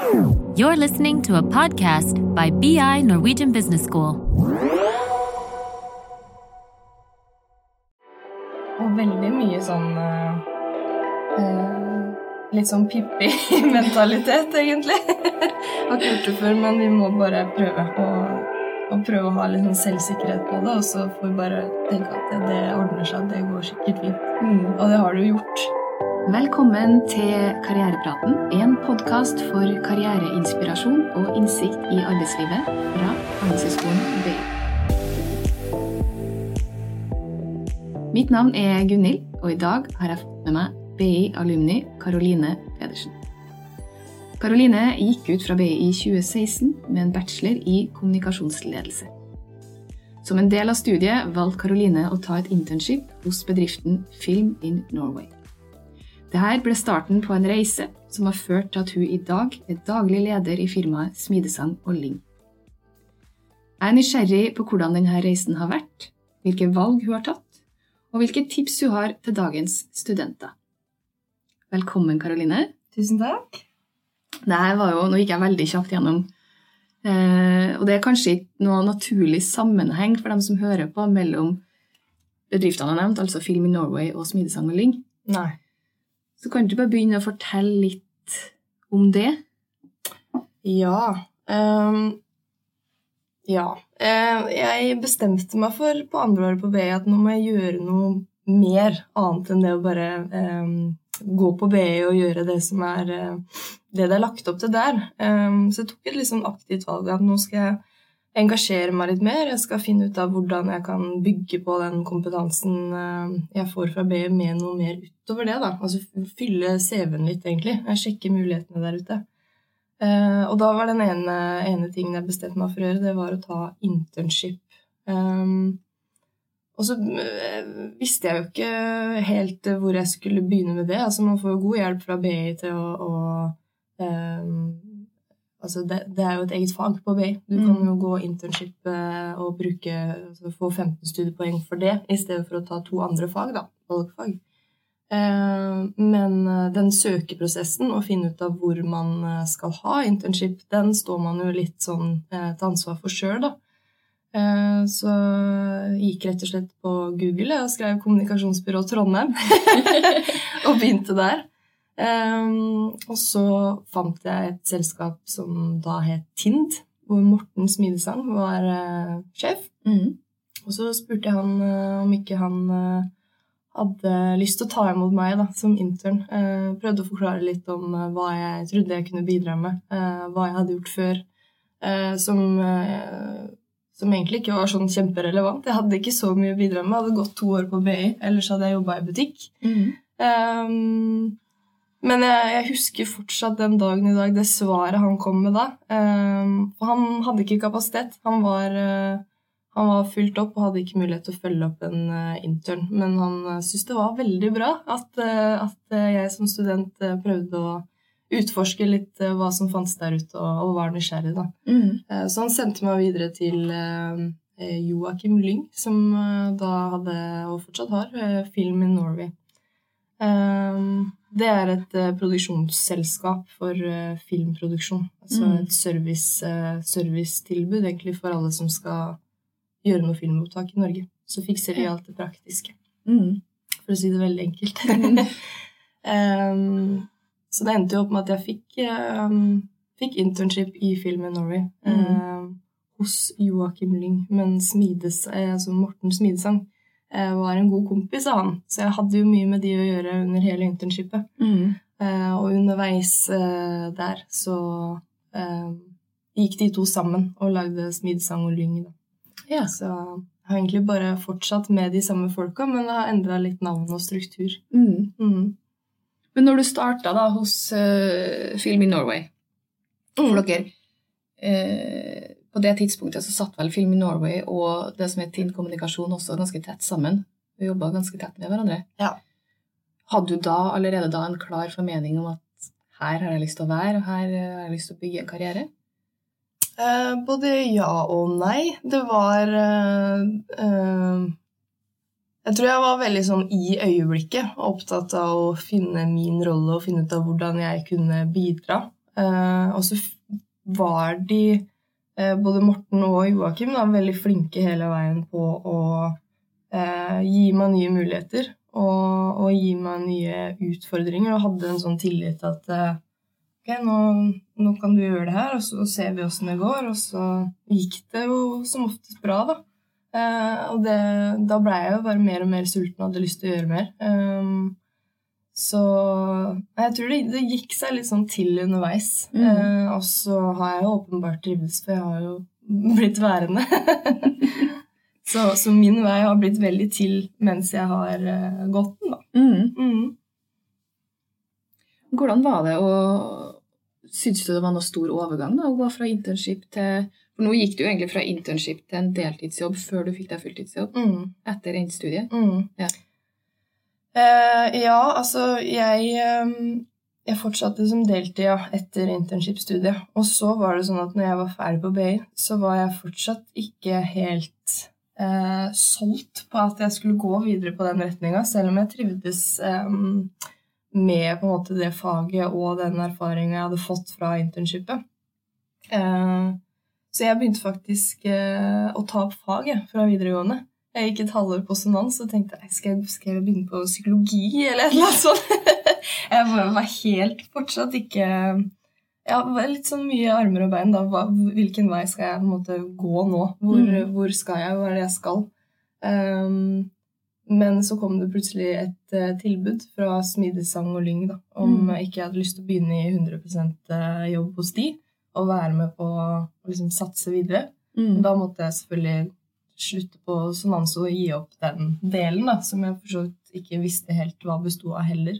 You're listening to a podcast by BI Norwegian Business School. Og veldig mye sånn eh, eh, Litt sånn Pippi-mentalitet, egentlig. Har ikke gjort det før, men vi må bare prøve å, å prøve å ha litt sånn selvsikkerhet på det. Og så får vi bare tenke at det, det ordner seg. Det går sikkert fint. Og det har det jo gjort. Velkommen til Karrierepraten, en podkast for karriereinspirasjon og innsikt i arbeidslivet fra Handelshøyskolen BI. Mitt navn er Gunhild, og i dag har jeg fått med meg BI-alumni Karoline Pedersen. Karoline gikk ut fra BI i 2016 med en bachelor i kommunikasjonsledelse. Som en del av studiet valgte Karoline å ta et internship hos bedriften Film in Norway. Dette ble starten på en reise som har ført til at hun i dag er daglig leder i firmaet Smidesang og Ling. Jeg er nysgjerrig på hvordan denne reisen har vært, hvilke valg hun har tatt, og hvilke tips hun har til dagens studenter. Velkommen, Karoline. Tusen takk. Jo, Nå gikk jeg veldig kjapt gjennom, eh, og det er kanskje ikke noe naturlig sammenheng for dem som hører på, mellom bedriftene jeg nevnte, altså Film in Norway og Smidesang og Ling. Nei. Så kan du bare begynne å fortelle litt om det? Ja. Um, ja. Eh, jeg bestemte meg for på andre året på BI at nå må jeg gjøre noe mer annet enn det å bare um, gå på BI og gjøre det som er eh, det det er lagt opp til der. Um, så jeg tok et litt sånn aktivt valg at nå skal jeg engasjere meg litt mer. Jeg skal finne ut av hvordan jeg kan bygge på den kompetansen eh, jeg får fra BI med noe mer utover det. da. Altså fylle CV-en litt, egentlig. Jeg sjekker mulighetene der ute. Eh, og da var den ene, ene tingen jeg bestemte meg for å gjøre, det var å ta internship. Um, og så eh, visste jeg jo ikke helt eh, hvor jeg skulle begynne med det. Altså Man får jo god hjelp fra BI til å, å Altså det, det, er jo et eget fag på BI. Du kan jo gå internship eh, og bruke, altså få 15 studiepoeng for det, i stedet for å ta to andre fag, da, valgfag. Eh, men eh, den søkeprosessen, å finne ut av hvor man skal ha internship, den står man jo litt sånn til ansvar for sjøl, da. Så jeg gikk rett og slett på Google og skrev 'Kommunikasjonsbyrå Trondheim'. og begynte der. Um, og så fant jeg et selskap som da het Tind, hvor Morten Smidesang var uh, sjef. Mm. Og så spurte jeg han uh, om ikke han uh, hadde lyst til å ta imot meg da, som intern. prøvde å forklare litt om hva jeg trodde jeg kunne bidra med, hva jeg hadde gjort før. som, som egentlig ikke var sånn kjemperelevant. Jeg hadde ikke så mye å bidra med. Jeg hadde gått to år på BI, ellers hadde jeg jobba i butikk. Mm. Um, men jeg, jeg, husker fortsatt den dagen i dag det svaret han kom med da. Um, for han hadde ikke kapasitet. Han var, uh, han var, fylt opp og hadde ikke mulighet til å følge opp en uh, intern. Men han uh, syntes det var veldig bra at, at jeg som student prøvde å utforske litt hva som fantes der ute, og, og var nysgjerrig. da. Mm. så han sendte meg videre til Joakim Lyng, som da hadde, og fortsatt har, Film in Norway. Um, det er et uh, produksjonsselskap for uh, filmproduksjon. Altså Mm. et service, uh, servicetilbud egentlig for alle som skal gjøre noe filmopptak i Norge. Så fikser de alt det praktiske, Mm. for å si det veldig enkelt. um, så det endte jo opp med at jeg fikk, um, fikk internship i Film in Norway um, hos Joakim Lyng, men Smides, eh, altså Morten Smidesang eh, var en god kompis av han, så jeg hadde jo mye med de å gjøre under hele internshipet. Mm. Eh, og underveis eh, der så eh, gikk de to sammen og lagde smidsang og Lyng. Ja. Så jeg har egentlig bare fortsatt med de samme folka, men det har endra litt navn og struktur. Mm. Mm. Men når du starta da hos uh, Film in Norway For Mm. dere eh, På det tidspunktet så satt vel Film i Norway og det som het Tinn kommunikasjon også ganske tett sammen. Vi jobba ganske tett med hverandre. Ja. Hadde du da allerede da en klar formening om at her har jeg lyst til å være, og her har jeg lyst til å bygge en karriere? Eh, både ja og nei. Det var eh, eh, Jeg tror jeg var veldig sånn i øyeblikket, opptatt av å finne min rolle og finne ut av hvordan jeg kunne bidra. Eh, og så var de, både Morten og Joakim, er veldig flinke hele veien på å eh, gi meg nye muligheter og, og gi meg nye utfordringer, og hadde en sånn tillit at eh, ok, nå, nå kan du gjøre det her, og så ser vi åssen det går. Og så gikk det jo som oftest bra, da. Eh, og det, da blei jeg jo bare mer og mer sulten og hadde lyst til å gjøre mer. Um, så jeg tror det, det gikk seg litt sånn til underveis. Mm. Eh, og så har jeg jo åpenbart trivdes, for jeg har jo blitt værende. så, så min vei har blitt veldig til mens jeg har eh, gått den, da. Mm. Mm. Hvordan var det å Syns du det var noe stor overgang da, å gå fra internship til For nå gikk du egentlig fra internship til en deltidsjobb før du fikk deg fulltidsjobb Mm. etter endt studie. Mm. Ja. Eh, ja, altså jeg, eh, jeg fortsatte som deltid ja, etter internship-studiet. Og så var det sånn at når jeg var ferdig på BI, så var jeg fortsatt ikke helt eh, solgt på at jeg skulle gå videre på den retninga, selv om jeg trivdes eh, med på en måte det faget og den erfaringa jeg hadde fått fra internshipet. Eh, så jeg begynte faktisk å ta opp faget fra videregående. Jeg gikk et halvår på sonans og tenkte jeg, skal, jeg, skal jeg begynne på psykologi eller noe sånt. jeg var helt fortsatt ikke ja, litt sånn mye armer og bein. da. Hva, hvilken vei skal jeg måte gå nå? Hvor, Mm. hvor skal jeg? Hva er det jeg skal? Um, men så kom det plutselig et uh, tilbud fra Smidesang og Lyng da, om Mm. jeg ikke hadde lyst til å begynne i 100 jobb hos de og være med på å liksom, satse videre. Mm. Da måtte jeg selvfølgelig slutte på Sonanso og gi opp den delen, da, som jeg for så vidt ikke visste helt hva besto av heller.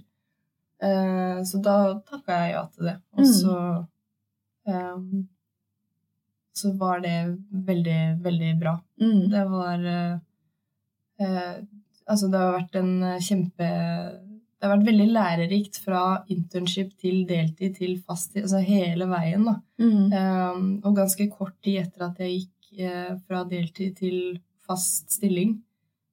Eh, så da takka jeg ja til det. Og Mm. så eh, Så var det veldig, veldig bra. Mm. Det var eh, eh, Altså, det har vært en eh, kjempe Det har vært veldig lærerikt fra internship til deltid til fasttid, altså hele veien, da. Mm. Um, og ganske kort tid etter at jeg gikk eh, fra deltid til fast stilling,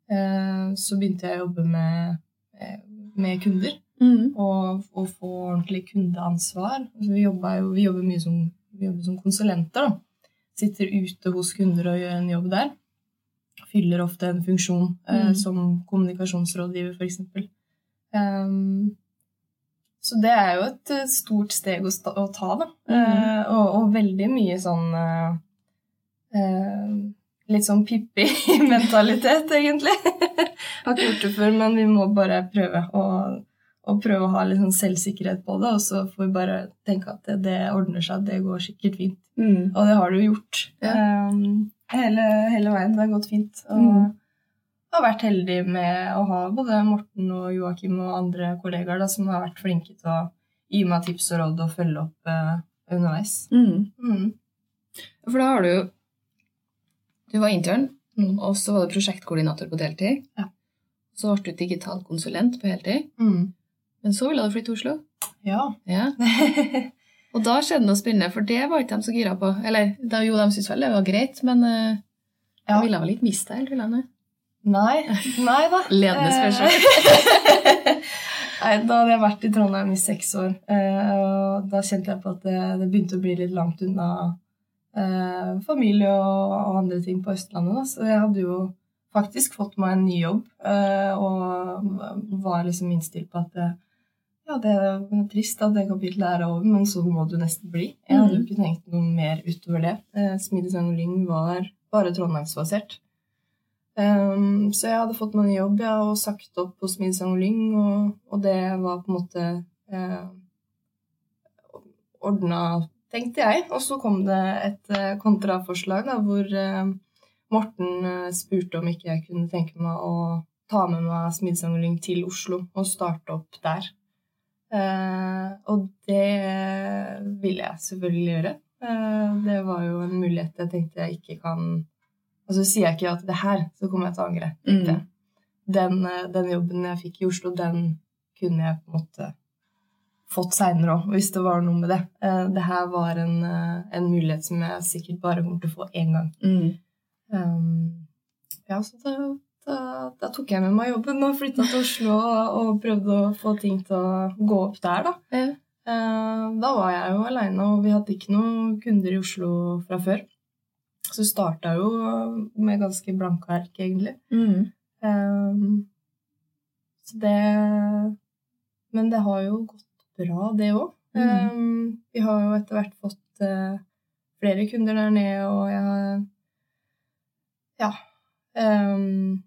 eh, så begynte jeg å jobbe med, eh, med kunder. Mm. Og, og få ordentlig kundeansvar. Vi, jobber jo, vi jobber mye som, vi jobber som konsulenter. Da. Sitter ute hos kunder og gjør en jobb der. Fyller ofte en funksjon eh, Mm. som kommunikasjonsrådgiver, f.eks. Um, så det er jo et eh, stort steg å, ta, da. Mm. Eh, og, og veldig mye sånn eh, eh, Litt sånn Pippi-mentalitet, egentlig. Har ikke gjort det før, men vi må bare prøve å, å prøve å ha litt sånn selvsikkerhet på det, og så får vi bare tenke at det, det ordner seg, det går sikkert fint. Mm. Og det har det jo gjort. Ja. Um, hele, hele veien. Det har gått fint. Og Mm. har vært heldig med å ha både Morten og Joakim og andre kollegaer da, som har vært flinke til å gi meg tips og råd og følge opp eh, underveis. Mm. Mm. For da har du jo Du var intern, Mm. og så var du prosjektkoordinator på deltid. Ja. Så ble du digital konsulent på heltid. Mm. Men så ville du flytte til Oslo. Ja. Ja. Og da skjedde noe spennende, for det var ikke de så gira på. Eller da, jo, de syntes vel det var greit, men uh, Ja. de ville vel ikke miste deg? ville de? Nei. Nei da. Ledende spørsmål. Nei, da hadde jeg vært i Trondheim i seks år. eh, og da kjente jeg på at det, det begynte å bli litt langt unna eh, familie og, og andre ting på Østlandet. Da. Så jeg hadde jo faktisk fått meg en ny jobb eh, og var liksom innstilt på at ja, det er trist at det kapitlet er over, men så må du nesten bli. Jeg hadde jo ikke tenkt noe mer utover det. Eh, Smidesang og Lyng var bare trondheimsbasert. Um, så jeg hadde fått meg en jobb ja, og sagt opp hos Midsang Lyng, og, og det var på en måte eh, ordna, tenkte jeg. Og så kom det et eh, kontraforslag da, hvor eh, Morten eh, spurte om ikke jeg kunne tenke meg å ta med meg Smidesang til Oslo og starte opp der. Og det ville jeg selvfølgelig gjøre. Det var jo en mulighet jeg tenkte jeg ikke kan Og så sier jeg ikke ja til det her, så kommer jeg til å angre. Mm. Den, den jobben jeg fikk i Oslo, den kunne jeg på en måte fått seinere òg, hvis det var noe med det. Eh, det her var en, eh, en mulighet som jeg sikkert bare kommer til å få én gang. Mm. Um, ja, så da, da, da tok jeg med meg jobben og flytta til Oslo og, prøvde å få ting til å gå opp der, da. Ja. Uh, da var jeg jo aleine, og vi hadde ikke noen kunder i Oslo fra før. Så vi starta jo med ganske blanke ark, egentlig. Mm. Um, så det Men det har jo gått bra, det òg. Mm. Um, vi har jo etter hvert fått uh, flere kunder der nede, og jeg har Ja. Um,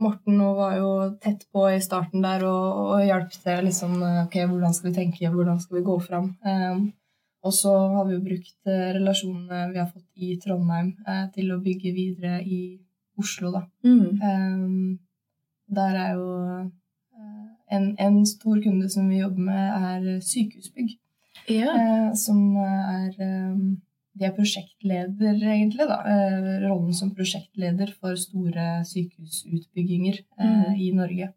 Morten nå var jo tett på i starten der og, og hjalp til liksom Ok, hvordan skal vi tenke, hvordan skal vi gå fram? Um, og så har vi jo brukt eh, relasjonene vi har fått i Trondheim, eh, til å bygge videre i Oslo, da. Mm. Um, der er jo eh, en, en stor kunde som vi jobber med, er sykehusbygg. Ja. Eh, som er um, De er prosjektleder, egentlig, da. Eh, rollen som prosjektleder for store sykehusutbygginger eh, Mm. i Norge.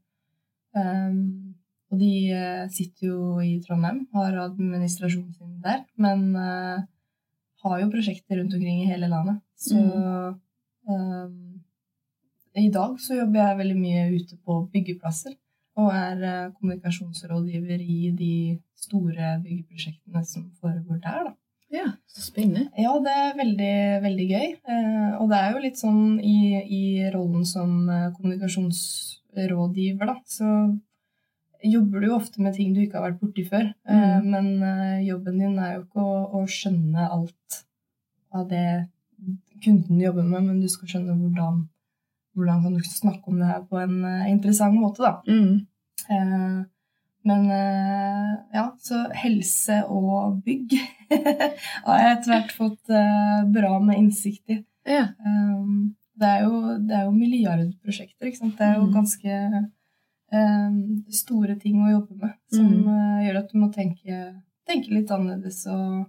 Um, og de eh, sitter jo i Trondheim, har administrasjonen sin der, men eh, har jo prosjekter rundt omkring i hele landet. Så um, i dag så jobber jeg veldig mye ute på byggeplasser. Og er eh, kommunikasjonsrådgiver i de store byggeprosjektene som foregår der, da. ja, så spennende. Ja, det er veldig, veldig gøy. Eh, og det er jo litt sånn i, i rollen som eh, kommunikasjonsrådgiver, da, så jobber du jo ofte med ting du ikke har vært borti før. Mm. men jobben din er jo ikke å, å skjønne alt av det kunden jobber med, men du skal skjønne hvordan, hvordan kan du snakke om det her på en uh, interessant måte, da. Mm. Uh, men uh, ja, så helse og bygg har jeg etter hvert fått bra med innsikt i. Ja. Um, det, er jo, det er jo milliardprosjekter, ikke sant. Det er jo Mhm. ganske store ting å jobbe med som eh, gjør at du må tenke, tenke litt annerledes og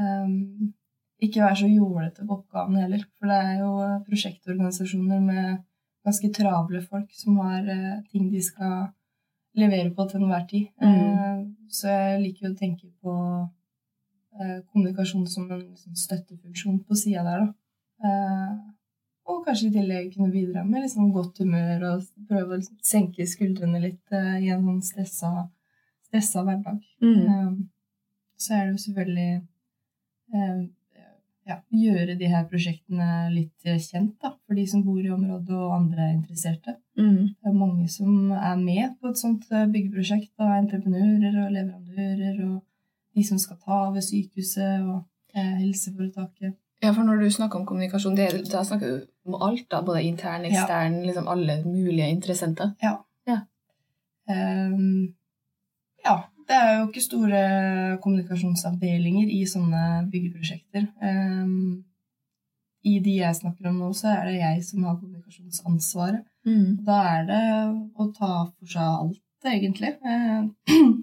um, ikke være så jålete på oppgavene heller. For det er jo prosjektorganisasjoner med ganske travle folk som har eh, ting de skal levere på til enhver tid. Mhm. Eh, så jeg liker å tenke på eh, kommunikasjon som en liksom, støttefunksjon på sida der, da. Og kanskje i tillegg kunne bidra med liksom, godt humør og prøve å senke skuldrene litt i en sånn stressa, stressa hverdag. Mm. Så er det jo selvfølgelig ja, gjøre de her prosjektene litt eh, kjent da, for de som bor i området og andre interesserte. Mm. Det er mange som er med på et sånt eh, byggeprosjekt. Da, entreprenører og leverandører og de som skal ta over sykehuset og eh, helseforetaket. Ja, for når du snakker om kommunikasjon, det, da snakker du om alt, da, både intern, Ja. ekstern, liksom alle mulige interessenter. Ehm, ja, det er jo ikke store kommunikasjonsavdelinger i sånne byggeprosjekter. Um, I de jeg snakker om nå, så er det jeg som har kommunikasjonsansvaret. Mm. Da er det å ta for seg alt, egentlig. Eh,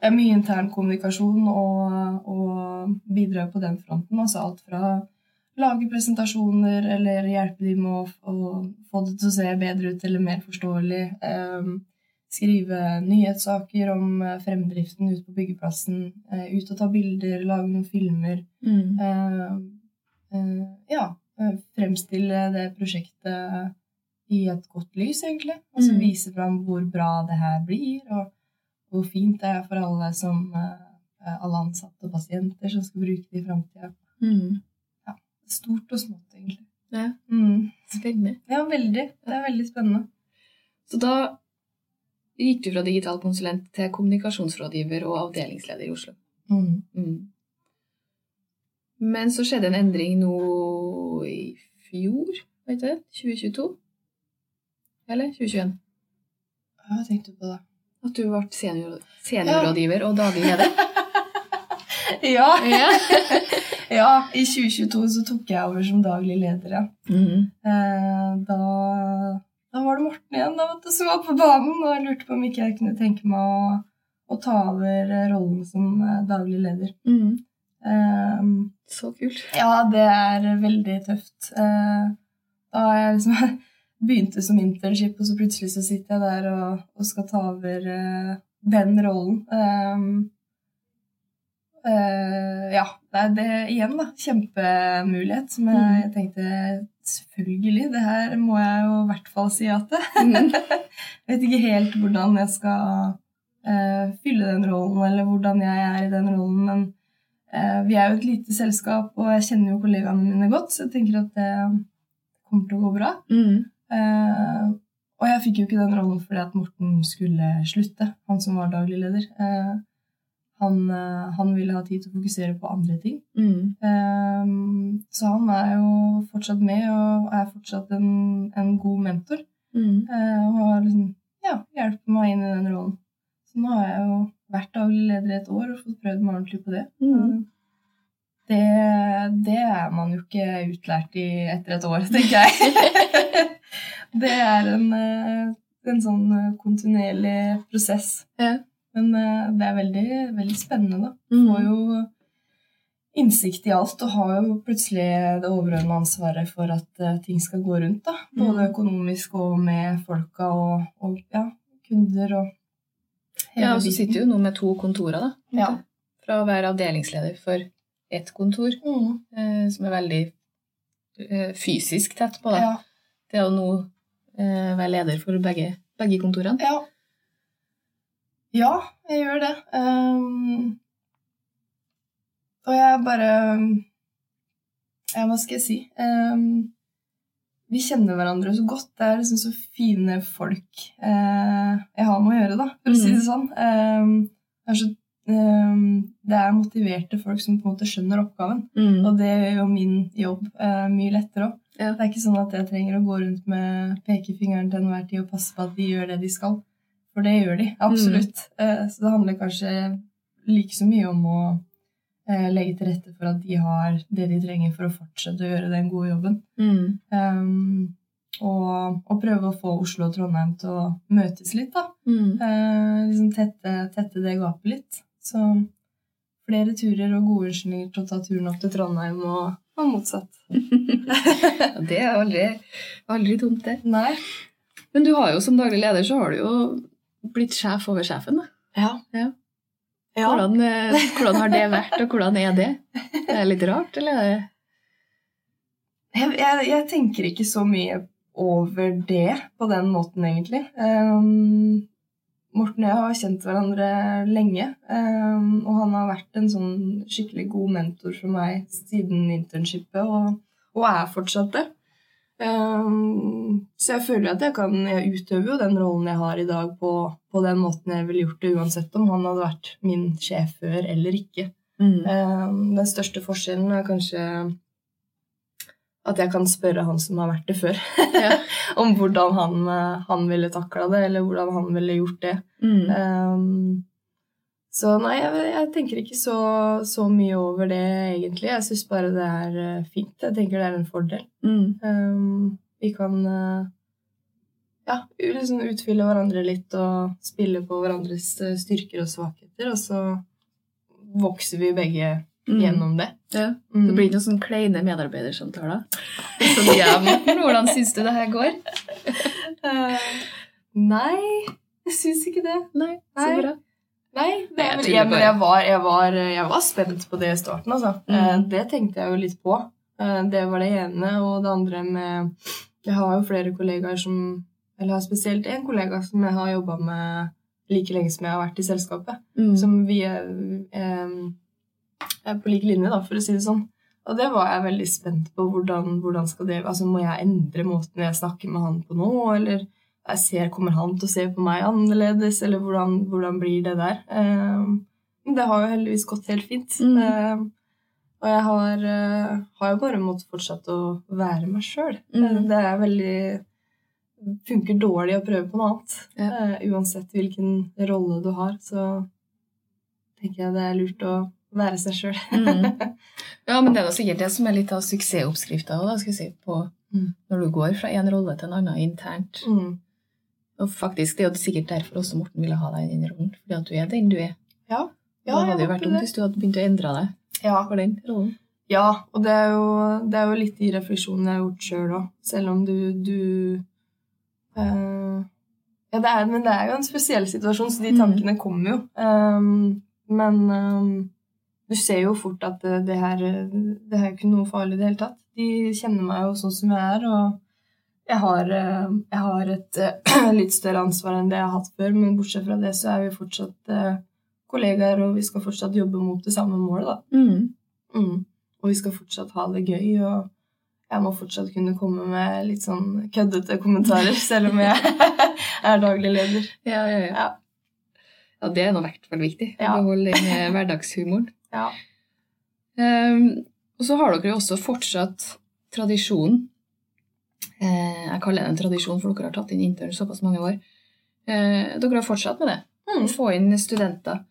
Det er mye intern kommunikasjon og, og bidra på den fronten. Altså alt fra lage presentasjoner eller hjelpe dem med å, få det til å se bedre ut eller mer forståelig. Eh, skrive nyhetssaker om eh, fremdriften ut på byggeplassen. Eh, ut og ta bilder, lage noen filmer. Mm. Eh, ja, fremstille det prosjektet i et godt lys, egentlig. Altså Mm. vise fram hvor bra det her blir, og hvor fint det er for alle som alle ansatte og pasienter som skal bruke det i framtida. Mm. Stort og smått, egentlig. Ja, Mm. spennende. Ja, veldig. Det er veldig spennende. Så da gikk du fra digital konsulent til kommunikasjonsrådgiver og avdelingsleder i Oslo. Mm. Mm. Men så skjedde en endring nå i fjor, vet du det? 2022? Eller 2021? Hva tenkte du på da? At du ble senior, seniorrådgiver og daglig leder. Ja. Ja. ja, i 2022 så tok jeg over som daglig leder, ja. Mm. Eh, da, da var det Morten igjen da, vet du, som var på banen, og jeg lurte på om ikke jeg kunne tenke meg å, å ta over eh, rollen som eh, daglig leder. Mm. Um, Så kult. ja, det er veldig tøft. Uh, da jeg liksom begynte som internship, og så plutselig så sitter jeg der og, og skal ta over uh, den rollen. Eh, ja, det er det igjen, da. Kjempemulighet som jeg, Mm. jeg tenkte selvfølgelig, det her må jeg jo i hvert fall si ja til. Mm. Jeg vet ikke helt hvordan jeg skal uh, fylle den rollen, eller hvordan jeg er i den rollen. Men uh, vi er jo et lite selskap, og jeg kjenner jo kollegaene mine godt, så jeg tenker at det kommer til å gå bra. Mm. Uh, og jeg fikk jo ikke den rollen fordi at Morten skulle slutte, han som var daglig leder. Han, eh, han ville ha tid til å fokusere på andre ting. Mm. Um, så han er jo fortsatt med og er fortsatt en, en god mentor. Mm. Uh, og har liksom, ja, hjulpet meg inn i den rollen. Så nå har jeg jo vært daglig leder i et år og fått prøvd meg ordentlig på det. Mm. Det, det er man jo ikke utlært i etter et år, tenker jeg. det er en, eh, en sånn kontinuerlig prosess. Ja. Men eh, det er veldig, veldig spennende, da. Mm. Får jo innsikt i alt og har jo plutselig det overordnede ansvaret for at eh, ting skal gå rundt. da. Både Mm. økonomisk og med folka og, og ja, kunder og Ja, og så sitter du nå med to kontorer, da. Ja. Fra å være avdelingsleder for ett kontor, Mm, eh, som er veldig eh, fysisk tett på det. ja, Det å nå eh, være leder for begge, begge kontorene. ja. Ja, jeg gjør det. Um, og jeg bare Ja, hva skal jeg si? Um, vi kjenner hverandre så godt. Det er liksom så fine folk uh, jeg har med å gjøre, da, for å si Mm. det sånn. Um, det, er så, det er motiverte folk som på en måte skjønner oppgaven. Mm. Og det gjør jo min jobb uh, mye lettere òg. Ja. Det er ikke sånn at jeg trenger å gå rundt med pekefingeren til enhver tid og passe på at de gjør det de skal. For det gjør de, absolutt. Eh, så det handler kanskje like så mye om å eh, legge til rette for at de har det de trenger for å fortsette å gjøre den gode jobben. Mm. Um, og, og prøve å få Oslo og Trondheim til å møtes litt, da. Mm. Eh, liksom tette, tette det gapet litt. Så flere turer og gode unnskyldninger til å ta turen opp til Trondheim og, og motsatt. Det er aldri, aldri dumt, det. Nei. Men du har jo som daglig leder så har du jo blitt sjef over sjefen. da. Ja. Ja. Hvordan, eh, hvordan har det vært, og hvordan er det? Det er litt rart, eller? er Jeg, jeg, jeg tenker ikke så mye over det på den måten, egentlig. Um, Morten og jeg har kjent hverandre lenge, um, og han har vært en sånn skikkelig god mentor for meg siden internshipet, og, og er fortsatt det. Um, så jeg føler at jeg kan Jeg utøver jo den rollen jeg har i dag, på, på den måten jeg ville gjort det, uansett om han hadde vært min sjef før eller ikke. Mm. Um, den største forskjellen er kanskje at jeg kan spørre han som har vært det før, om hvordan han, eh, han ville takla det, eller hvordan han ville gjort det. Mm. Um, så nei, jeg, jeg tenker ikke så, så mye over det, egentlig. Jeg syns bare det er eh, fint. Jeg tenker det er en fordel. Mm. Um, vi kan uh, ja, liksom utfylle hverandre litt og spille på hverandres eh, styrker og svakheter, og så vokser vi begge Mm. gjennom det. Ja. Mm. Det blir ikke noen sånn kleine medarbeidersamtaler. Sånn, ja, Morten, hvordan syns du det her går? uh, nei, jeg syns ikke det. Nei, så bra. Nei, det, Jeg jeg, men jeg, var, jeg, var, jeg var spent på det i starten, altså. Mm. Eh, det tenkte jeg jo litt på. Eh, det var det ene. Og det andre med Jeg har jo flere kollegaer som Eller har spesielt én kollega som jeg har jobba med like lenge som jeg har vært i selskapet. Mm. Som vi er, eh, er på lik linje, da, for å si det sånn. Og det var jeg veldig spent på. Hvordan, hvordan skal det Altså, Må jeg endre måten jeg snakker med han på nå, eller jeg ser, kommer han til å se på meg annerledes, eller hvordan, hvordan blir det der? Uh, det har jo heldigvis gått helt fint. Mm. Eh, og jeg har, eh, har jo bare måttet fortsette å være meg sjøl. Mm. det er veldig funker dårlig å prøve på noe annet. Ja. Uh, uansett hvilken rolle du har, så tenker jeg det er lurt å være seg sjøl. Mm. Ja, men det er da sikkert det som er litt av suksessoppskrifta si, Mm. når du går fra en rolle til en annen internt. Mm. Og faktisk, det er jo sikkert derfor også Morten ville ha deg i den rollen, fordi at du er den du er. Ja. da hadde jo vært dumt hvis du hadde begynt å endre deg Ja, for den rollen. ja og det er, jo, det er jo litt de refleksjonene jeg har gjort sjøl òg, selv om du, du uh, Ja, det er, men det er jo en spesiell situasjon, så de Mm. tankene kommer jo. Um, men um, du ser jo fort at det, det her det her er ikke noe farlig i det hele tatt. De kjenner meg jo sånn som jeg er, og jeg har, eh, jeg har et eh, litt større ansvar enn det jeg har hatt før, men bortsett fra det så er vi fortsatt eh, kollegaer, og vi skal fortsatt jobbe mot det samme målet, da. Mm. Mm. Og vi skal fortsatt ha det gøy, og jeg må fortsatt kunne komme med litt sånn køddete kommentarer, selv om jeg er daglig leder. Ja, ja, ja. Ja. ja, det er nå i hvert fall viktig. Ja. beholde den hverdagshumoren. Ja. Um, og så har dere jo også fortsatt tradisjonen. Eh, jeg kaller det en tradisjon, for dere har tatt inn intern såpass mange år. Eh, dere har fortsatt med det. Mm. Få inn studenter.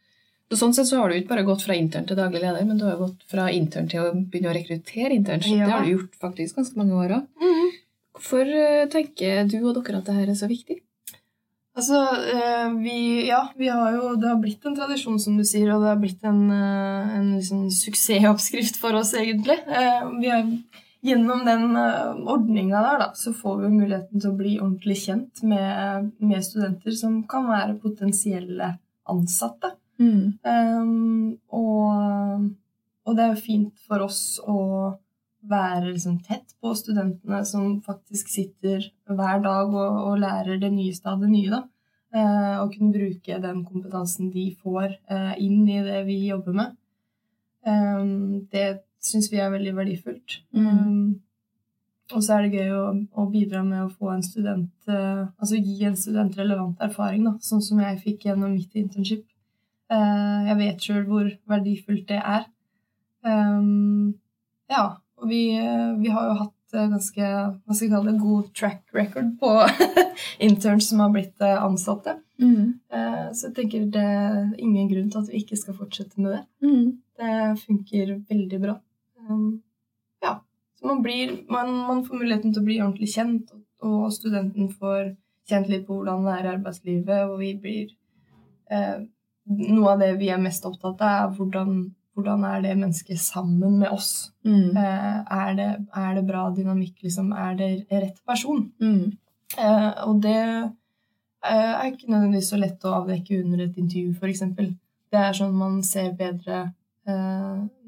Så sånn sett så har du ikke bare gått fra intern til daglig leder, men du har gått fra intern til å begynne å rekruttere interns. Ja. Det har du gjort faktisk ganske mange år òg. Mm. Hvorfor eh, tenker du og dere at dette er så viktig? Altså, vi, ja, vi har jo, det har blitt en tradisjon, som du sier, og det har blitt en, en liksom suksessoppskrift for oss, egentlig. Vi har, gjennom den ordninga der, da, så får vi muligheten til å bli ordentlig kjent med, med studenter som kan være potensielle ansatte. Um, og, og det er jo fint for oss å være liksom tett på studentene som faktisk sitter hver dag og, og lærer det nyeste av det nye. da. Eh, og kunne bruke den kompetansen de får, eh, inn i det vi jobber med. Um, det syns vi er veldig verdifullt. Mm. Um, og så er det gøy å, å bidra med å få en student eh, Altså gi en student relevant erfaring, da, sånn som jeg fikk gjennom mitt internship. Eh, jeg vet sjøl hvor verdifullt det er. Um, ja, og vi, eh, vi har jo hatt ganske hva skal jeg kalle det, god track record på interns som har blitt ansatte. Eh, så jeg tenker det er ingen grunn til at vi ikke skal fortsette med det. Det funker veldig bra. Um, ja, så man, blir, man, man får muligheten til å bli ordentlig kjent, og, og studenten får kjent litt på hvordan det er i arbeidslivet, og vi blir eh, Noe av det vi er mest opptatt av, er hvordan, hvordan er det mennesket sammen med oss. Mm. Eh, er, det, er det bra dynamikk, liksom? Er det rett person? Eh, og det eh, er ikke nødvendigvis så lett å avdekke under et intervju, f.eks. Det er sånn man ser bedre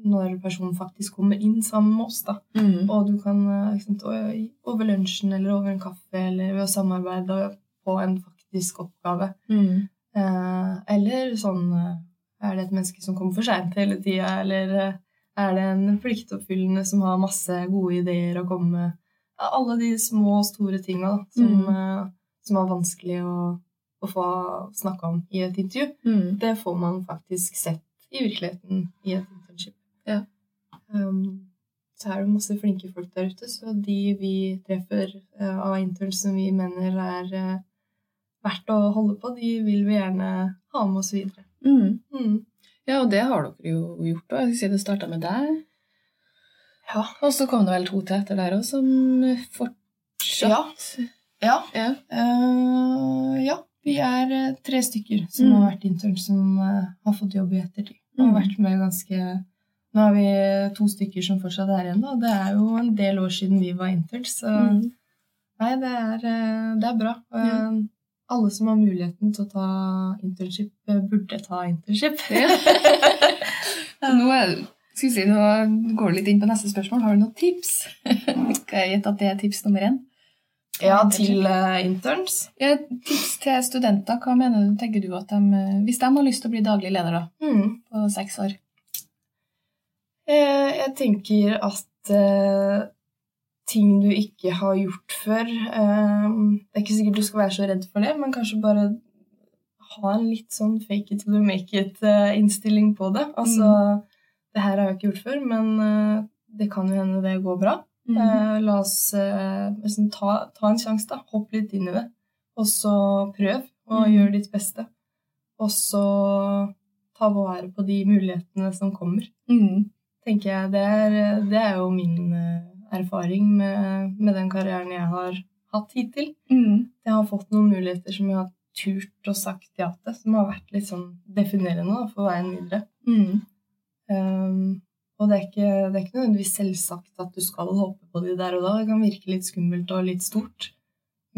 når personen faktisk kommer inn sammen med oss. da. Mm. Og du kan eh, sant, over lunsjen eller over en kaffe eller ved å samarbeide på en faktisk oppgave. Mm. Eh, eller sånn eh, Er det et menneske som kommer for seint hele tida, eller eh, er det en pliktoppfyllende som har masse gode ideer å komme med? Alle de små og store tinga som, Mm. eh, som er vanskelig å, å få snakke om i et intervju. Mm. Det får man faktisk sett i virkeligheten i et internship. Ja. Um, så er det masse flinke folk der ute, så de vi treffer uh, av interns som vi mener er uh, verdt å holde på, de vil vi gjerne ha med oss videre. Mm. Mm. Ja, og det har dere jo gjort. òg. Si Det starta med deg, Ja. og så kom det vel to til etter der òg, som fortsatt Ja. Ja. Eh, ja. Vi er tre stykker som Mm. har vært intern, som har fått jobb i ettertid. Og Mm. har vært med ganske Nå har vi to stykker som fortsatt er igjen. da. Det er jo en del år siden vi var interns, så Mm. nei, det er, eh, det er bra. Ja. eh, Alle som har muligheten til å ta internship, eh, burde ta internship. Ja. Nå, er, si, nå går du litt inn på neste spørsmål. Har du noen tips? Skal jeg gjette at det er tips nummer én? Ja, til uh, interns. Ja, tips til studenter. Hva mener du, tenker du at de, eh, Hvis de har lyst til å bli daglig leder da, Mm. på seks år? Eh, Jeg tenker at eh, ting du ikke har gjort før eh, Det er ikke sikkert du skal være så redd for det, men kanskje bare ha en litt sånn fake it till you make it-innstilling på det. Altså, det her har jeg ikke gjort før, men eh, det kan jo hende det går bra. Mm. Eh, la oss eh, liksom ta, ta en sjanse, da. Hopp litt inn i det. Og så prøv, og Mm. gjør ditt beste. Og så ta vare på de mulighetene som kommer Mm. tenker jeg. Det er, det er jo min eh, erfaring med, med den karrieren jeg har hatt hittil. Mm. Jeg har fått noen muligheter som jeg har turt og sagt ja til, som har vært litt sånn definerende da, for veien videre. Um, og det er, ikke, det er ikke nødvendigvis selvsagt at du skal håpe på de der og da. Det kan virke litt skummelt og litt stort.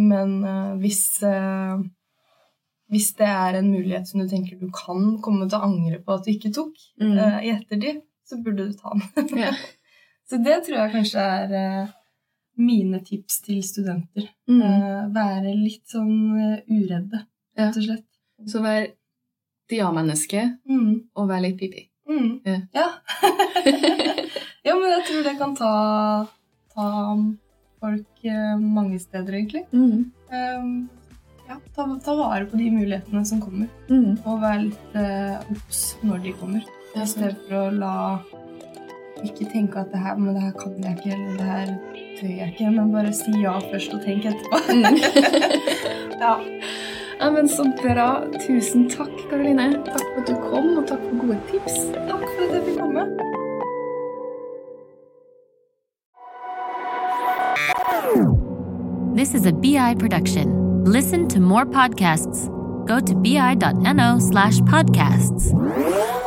Men uh, hvis, uh, hvis det er en mulighet som du tenker du kan komme til å angre på at du ikke tok Mm. uh, i ettertid, så burde du ta den. Ja. Så det tror jeg kanskje er, mine tips til studenter. Mm. Være litt sånn uredde, rett og slett. Så vær ja-menneske Mm. og vær litt pipi. Mm. Ja. Ja. ja, men jeg tror det kan ta, ta folk eh, mange steder, egentlig. Mm. Um, ja, ta, ta vare på de mulighetene som kommer, Mm. og være litt obs uh, når de kommer. I stedet for å la Ikke tenke at det her, men det her kan jeg ikke, eller det her tør jeg ikke, men bare si ja først og tenk etterpå. Mm. ja. Ja, men Så bra. Tusen takk, Karoline. Takk for at du kom, og takk for gode tips. Takk for at jeg fikk komme. This is a BI production. Listen to more podcasts. Go to bi.no slash podcasts.